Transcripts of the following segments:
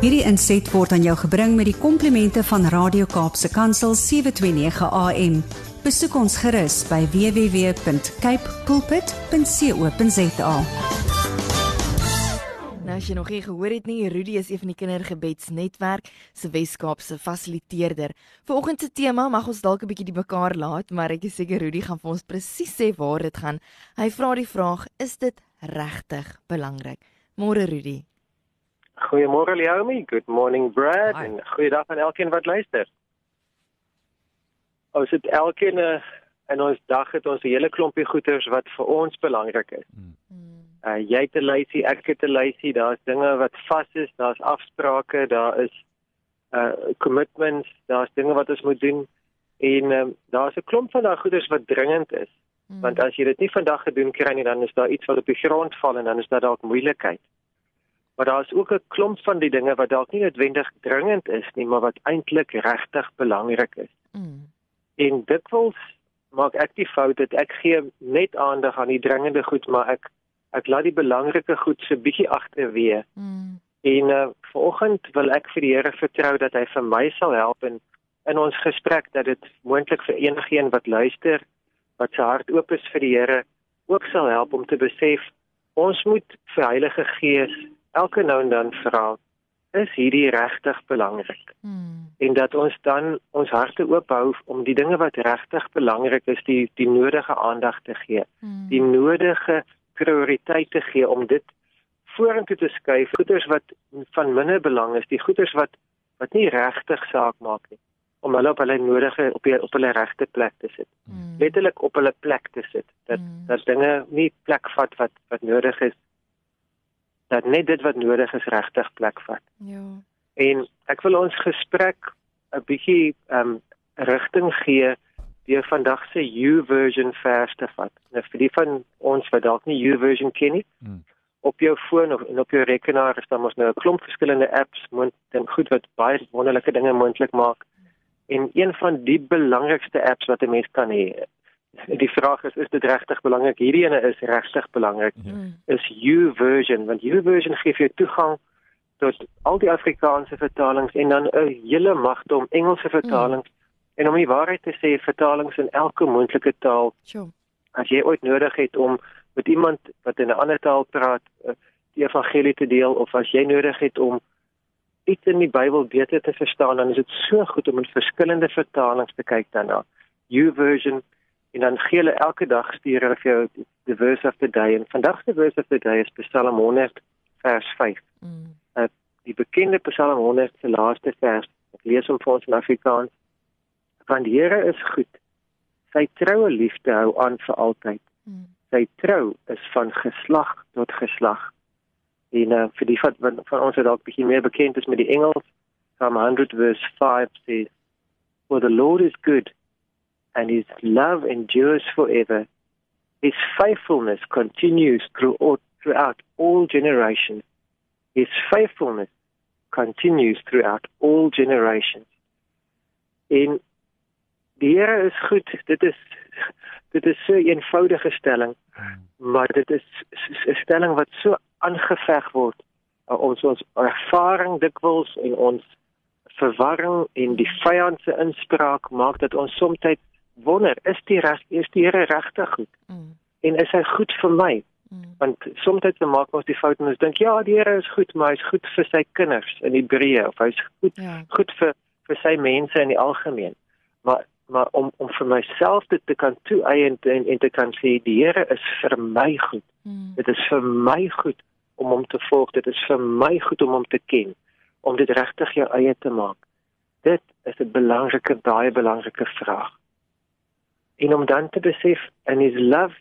Hierdie inset word aan jou gebring met die komplimente van Radio Kaapse Kansel 729 AM. Besoek ons gerus by www.capecoolpit.co.za. Nou as jy nog nie gehoor het nie, Rudy is een van die kindergebedsnetwerk se Weskaapse fasiliteerder. Vanoggend se tema mag ons dalk 'n bietjie die mekaar laat, maar ek is seker Rudy gaan vir ons presies sê waar dit gaan. Hy vra die vraag: Is dit regtig belangrik? Môre Rudy. Goeiemôre Leomi, good morning Brad Hi. en goeiedag aan elkeen wat luister. Ons het elkeen uh, in ons dag het ons 'n hele klompie goeders wat vir ons belangrik is. Uh jy het 'n lysie, ek het 'n lysie, daar's dinge wat vas is, daar's afsprake, daar is uh commitments, daar's dinge wat ons moet doen en um, daar's 'n klomp van daai goeders wat dringend is. Hmm. Want as jy dit nie vandag gedoen kry nie, dan is daar iets wat op die grond val en dan is daar dalk moeilikheid. Maar daar is ook 'n klomp van die dinge wat dalk nie noodwendig dringend is nie, maar wat eintlik regtig belangrik is. Mm. En dikwels maak ek die fout dat ek gee net aandag aan die dringende goed, maar ek ek laat die belangrike goed so bietjie agterweë. Mm. En uh, vanoggend wil ek vir die Here vertrou dat hy vir my sal help en in ons gesprek dat dit moontlik vir enigiemand wat luister wat sy hart oop is vir die Here ook sal help om te besef ons moet vir Heilige Gees elke nou en dan vra is hierdie regtig belangrik Mm. en dat ons dan ons harte oop hou om die dinge wat regtig belangrik is die die nodige aandag te gee Mm. die nodige prioriteit te gee om dit vorentoe te skuif. Goeders wat van minder belang is, die goeders wat wat nie regtig saak maak nie om hulle op hulle nodige op die, op hulle regte plek te sit. Mm. Letterlik op hulle plek te sit. Dat Mm. dat dinge nie plek vat wat wat nodig is. Dat net dit wat nodig is regtig plek vat. Ja. En ek wil ons gesprek 'n bietjie ehm um, rigting gee deur vandag se U version vers te vat. Nou vir die van ons wat dalk nie U version ken nie, Mm. op jou foon of en op jou rekenaar is daar mos nou 'n klomp verskillende apps moontlik goed wat baie wonderlike dinge moontlik maak. En een van die belangrikste apps wat 'n mens kan hê. Die vraag is is dit regtig belangrik? Hierdie ene is regtig belangrik Ja. Mm. is U-version want U-version gee vir jou toegang tot al die Afrikaanse vertalings en dan 'n hele magte om Engelse vertalings en om die waarheid te sê vertalings in elke moontlike taal Sjoe. as jy ooit nodig het om met iemand wat in 'n ander taal praat eh, die evangelie te deel of as jy nodig het om iets in die Bybel beter te verstaan dan is dit so goed om in verskillende vertalings te kyk daarna. U-version en dan gee hulle elke dag stuur hulle vir jou the verse of the day en vandag se verse of the day is Psalm 100 vers 5. Mm. Die bekende Psalm 100 se laaste vers. Ek lees hom vir ons in Afrikaans. Want die Here is goed. Sy troue liefde hou aan vir altyd. Mm. Sy trou is van geslag tot geslag. En uh, vir die van, van, van ons wat dalk bietjie meer bekend is met die Engels, Psalm 100 verse 5 says, "For the Lord is good, and his love endures forever. His faithfulness continues through all, throughout all generations. His faithfulness continues throughout all generations." En die Here is goed. Dit is dit is so 'n eenvoudige stelling, maar dit is 'n stelling wat so aangeveg word. Ons ons ervaring dikwels en ons verwarring en die vyand se inspraak maak dat ons soms wonder, is die reg is die Here regtig goed? Mm. En is hy goed vir my? Mm. Want soms maak ons die fout en ons dink ja, die Here is goed, maar hy's goed vir sy kinders in Hebreë of hy's goed Ja. goed vir vir sy mense in die algemeen. Maar maar om om vir myself dit te kan toeëien en, en te kan sê die Here is vir my goed. Mm. Dit is vir my goed om hom te volg. Dit is vir my goed om hom te ken, om dit regtig jou eie te maak. Dit is 'n belangrike baie belangrike vraag. En om dan te besef and his love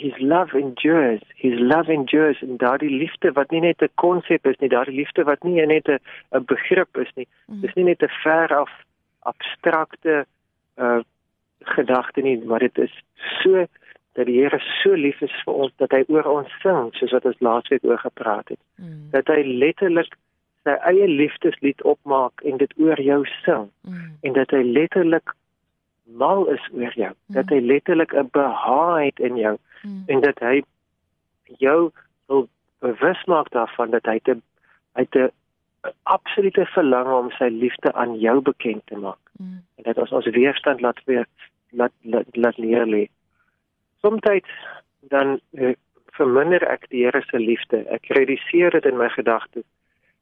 his love endures. His love endures en daardie liefde wat nie net 'n konsep is nie, daardie liefde wat nie net 'n 'n begrip is nie. Mm. Dis nie net 'n ver af abstrakte uh gedagte nie, maar dit is so dat die Here so lief is vir ons dat hy oor ons sing, soos wat ons laasweek oor gepraat het. Mm. Dat hy letterlik sy eie liefdeslied opmaak en dit oor jou sing Mm. en dat hy letterlik mal is oor jou. Dat hy letterlik 'n behaag het in jou Mm. en dat hy jou wil bewus maak daarvan dat hy te hy 'n absolute verlang om sy liefde aan jou bekend te maak. Mm. En dat ons ons weerstand laat weer laat laat, laat leer lê. Somstyds dan uh, verminder ek die Here se liefde. Ek reduseer dit in my gedagtes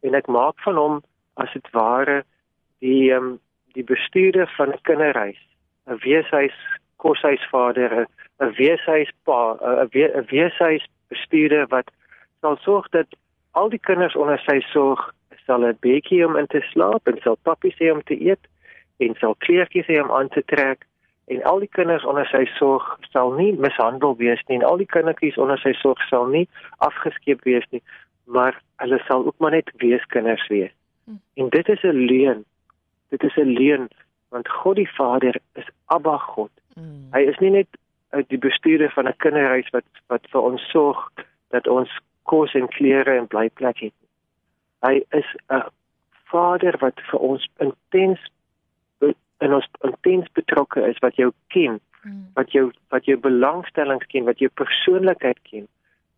en ek maak van hom as dit ware die um, die bestuurder van 'n kinderhuis, 'n weeshuis koshuisvader, 'n weeshuispa, 'n weeshuis bestuurder wat sal sorg dat al die kinders onder sy sorg sal 'n bedjie om in te slaap en sal pappies hê om te eet en sal kleertjies hê om aan te trek en al die kinders onder sy sorg sal nie mishandel wees nie en al die kindertjies onder sy sorg sal nie afgeskeep wees nie maar hulle sal ook maar net weeskinders wees. Hmm. En dit is 'n leuen. Dit is 'n leuen want God die Vader is Abba God. Hmm. Hy is nie net uit die bestuurder van 'n kinderhuis wat wat vir ons sorg dat ons kos en klere en blyplek het. Hy is 'n Vader wat vir ons intens in ons intens betrokke is wat jou ken, hmm. wat jou wat jou belangstellings ken, wat jou persoonlikheid ken,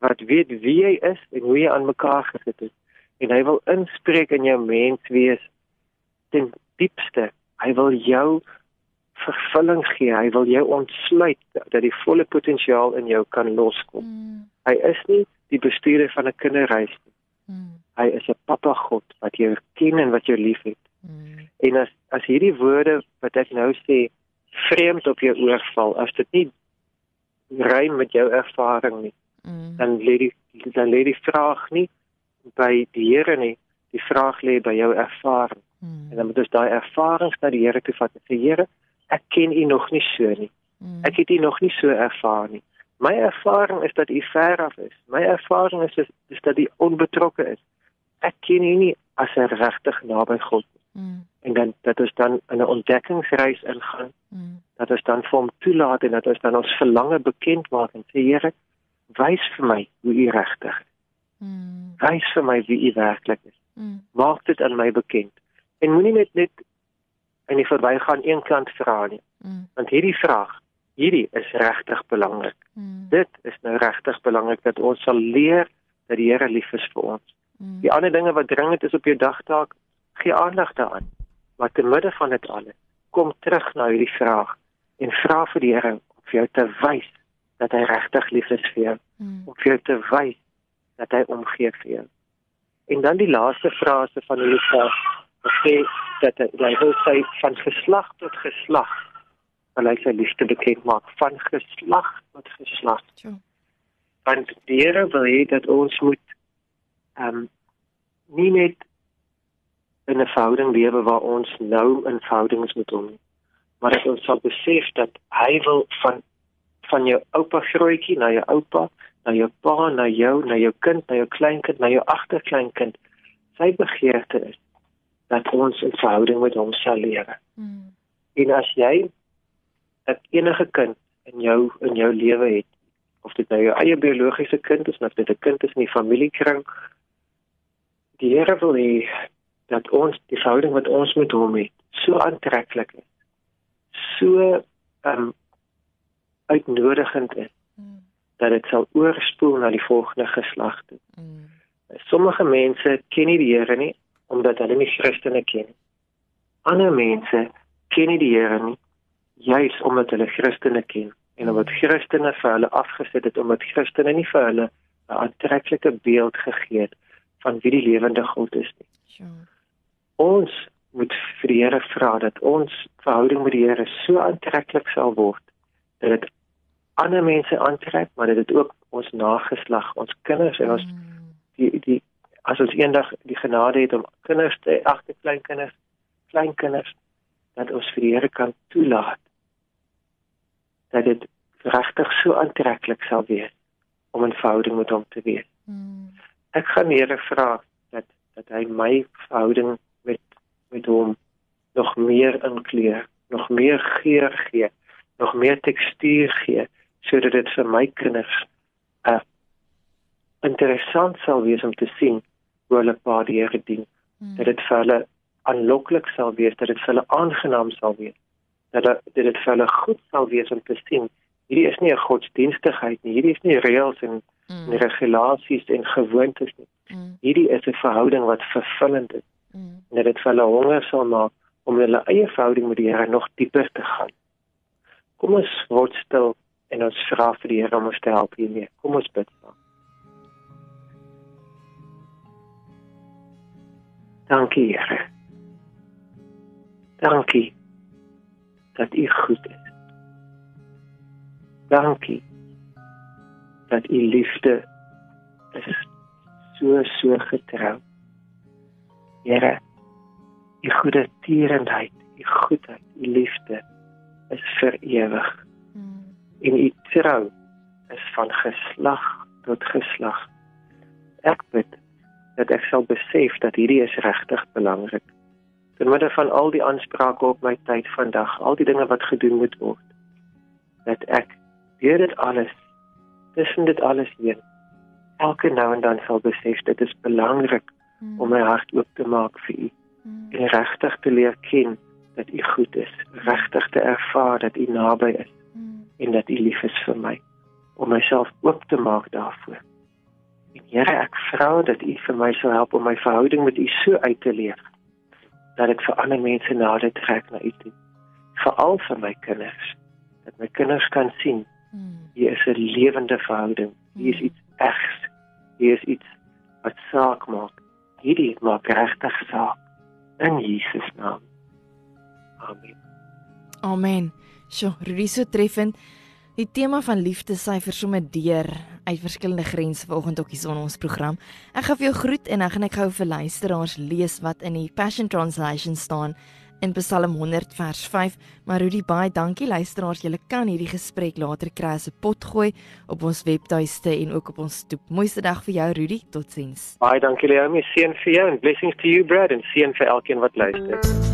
wat weet wie jy is en hoe jy aan mekaar gesit het. En hy wil inspreek in jou mens wees ten diepste. Hy wil jou vervulling gee. Hy wil jou ontsluit dat die volle potensiaal in jou kan loskom. Mm. Hy is nie die bestuurder van 'n kinderreis nie. Mm. Hy is 'n pappa God wat jou ken en wat jou liefhet. Mm. En as as hierdie woorde wat ek nou sê vreemd op jou oor val, as dit nie rym met jou ervaring nie, mm. dan lê die dan lê die vraag nie by die Here nie, die vraag lê by jou ervaring. Mm. En dan moet ons daai ervarings na die Here toe vat en sê Here, ek ken U nog nie so nie. Mm. Ek het U nog nie so ervaar nie. My ervaring is dat U ver af is. My ervaring is is, is dat U onbetrokke is. Ek ken U nie as 'n regtig naby God nie. Mm. En dan dat ons dan in 'n ontdekkingsreis ingaan. Mm. Dat ons dan vir hom toelaat en dat ons dan ons verlange bekend maak en sê Here, wys vir my hoe U regtig is. Mm. Wys vir my wie U werklik is. Mm. Maak dit aan my bekend. En moenie net net in die verbygaan een kant vra nie. Mm. Want hierdie vraag, hierdie is regtig belangrik. Mm. Dit is nou regtig belangrik dat ons sal leer dat die Here lief is vir ons. Mm. Die ander dinge wat dringend is op jou dagtaak, gee aandag daaraan. Maar te midde van dit alles, kom terug na hierdie vraag en vra vir die Here om vir jou te wys dat hy regtig lief is vir jou. Mm. Om vir jou te wys dat hy omgee vir jou. En dan die laaste frase van hierdie vraag, sê dat hy wil sê van geslag tot geslag wil hy sy liefde bekend maak van geslag tot geslag. Ja. Want die Here wil hê dat ons moet ehm um, nie net in 'n verhouding lewe waar ons nou in verhoudings met hom maar dat ons sal besef dat hy wil van van jou oupa grootjie na jou oupa na jou pa na jou na jou kind na jou kleinkind na jou agterkleinkind sy begeerte is dat ons 'n verhouding met hom sal lewe. Mm. En as jy 'n enige kind in jou in jou lewe het of dit nou jou eie biologiese kind is of dit 'n kind is in die familiekring die Here wil hê dat ons die verhouding wat ons met hom het so aantreklik is. So ehm um, uitnodigend is mm. dat dit sal oorspoel na die volgende geslag toe. Mm. Sommige mense ken nie die Here nie omdat hulle nie Christene ken nie. Ander mense ken nie die Here nie juis omdat hulle Christene ken en omdat. Christene vir hulle afgesit het omdat Christene nie vir hulle 'n aantreklike beeld gegee het van wie die lewende God is nie. Sure ons moet vir die Here vra dat ons verhouding met die Here so aantreklik sal word dat dit ander mense aantrek, maar dat dit ook ons nageslag, ons kinders en ons mm. die die as ons eendag die genade het om kinders te agter klein kinders, klein kinders dat ons vir die Here kan toelaat dat dit regtig so aantreklik sal wees om 'n verhouding met hom te hê. Mm. Ek gaan die Here vra dat dat hy my verhouding met hom nog meer inkleer, nog meer geur gee, nog meer tekstuur gee sodat dit vir my kinders uh interessant sal wees om te sien hoe hulle pa die Here dien. Hmm. Dat dit vir hulle aanloklik sal wees, dat dit vir hulle aangenaam sal wees. Dat dit dit vir hulle goed sal wees om te sien hierdie is nie 'n godsdienstigheid nie, hierdie is nie reëls en, hmm. en regulasies en gewoontes nie. Hmm. Hierdie is 'n verhouding wat vervullend is en dat dit vir hulle honger sal maak om hulle eie verhouding met die Here nog dieper te gaan. Kom ons word stil en ons vra vir die Here om ons te help hiermee. Kom ons bid saam. Dankie Here. Dankie dat U goed is. Dankie dat U liefde is so so getrou. Here, U goeie tierenheid, U goedheid, U liefde is vir ewig. Mm. En U trou is van geslag tot geslag. Ek bid dat ek sal besef dat hierdie is regtig belangrik. Ten midde van al die aansprake op my tyd vandag, al die dinge wat gedoen moet word, dat ek deur dit alles tussen dit alles heen elke nou en dan sal besef dit is belangrik mm. om my hart oop te maak vir u mm. en regtig te leer ken dat u goed is, regtig te ervaar dat u naby is mm. en dat u lief is vir my om myself oop te maak daarvoor. Here, ek vra dat u vir my sal help om my verhouding met u so uit te leef dat dit vir ander mense nader trek na u toe. Veral vir my kinders, dat my kinders kan sien hier is 'n lewende verhouding. Hier is iets egs. Hier is iets wat saak maak. Hierdie maak regtig saak in Jesus naam. Amen. Amen. So, Rudy so treffend. Die tema van liefde syfer sommer deur uit verskillende grense vanoggend ook hier in ons program. Ek gaan vir jou groet en dan gaan ek gou vir luisteraars lees wat in die Passion Translation staan in Psalm 100 vers 5. Maar Rudy, baie dankie luisteraars. Julle kan hierdie gesprek later kry as 'n pot gooi op ons webtuiste en ook op ons stoep. Mooiste dag vir jou Rudy. Totsiens. Baie dankie Leomi. Seën vir jou en blessings to you Brad en seën vir elkeen wat luister.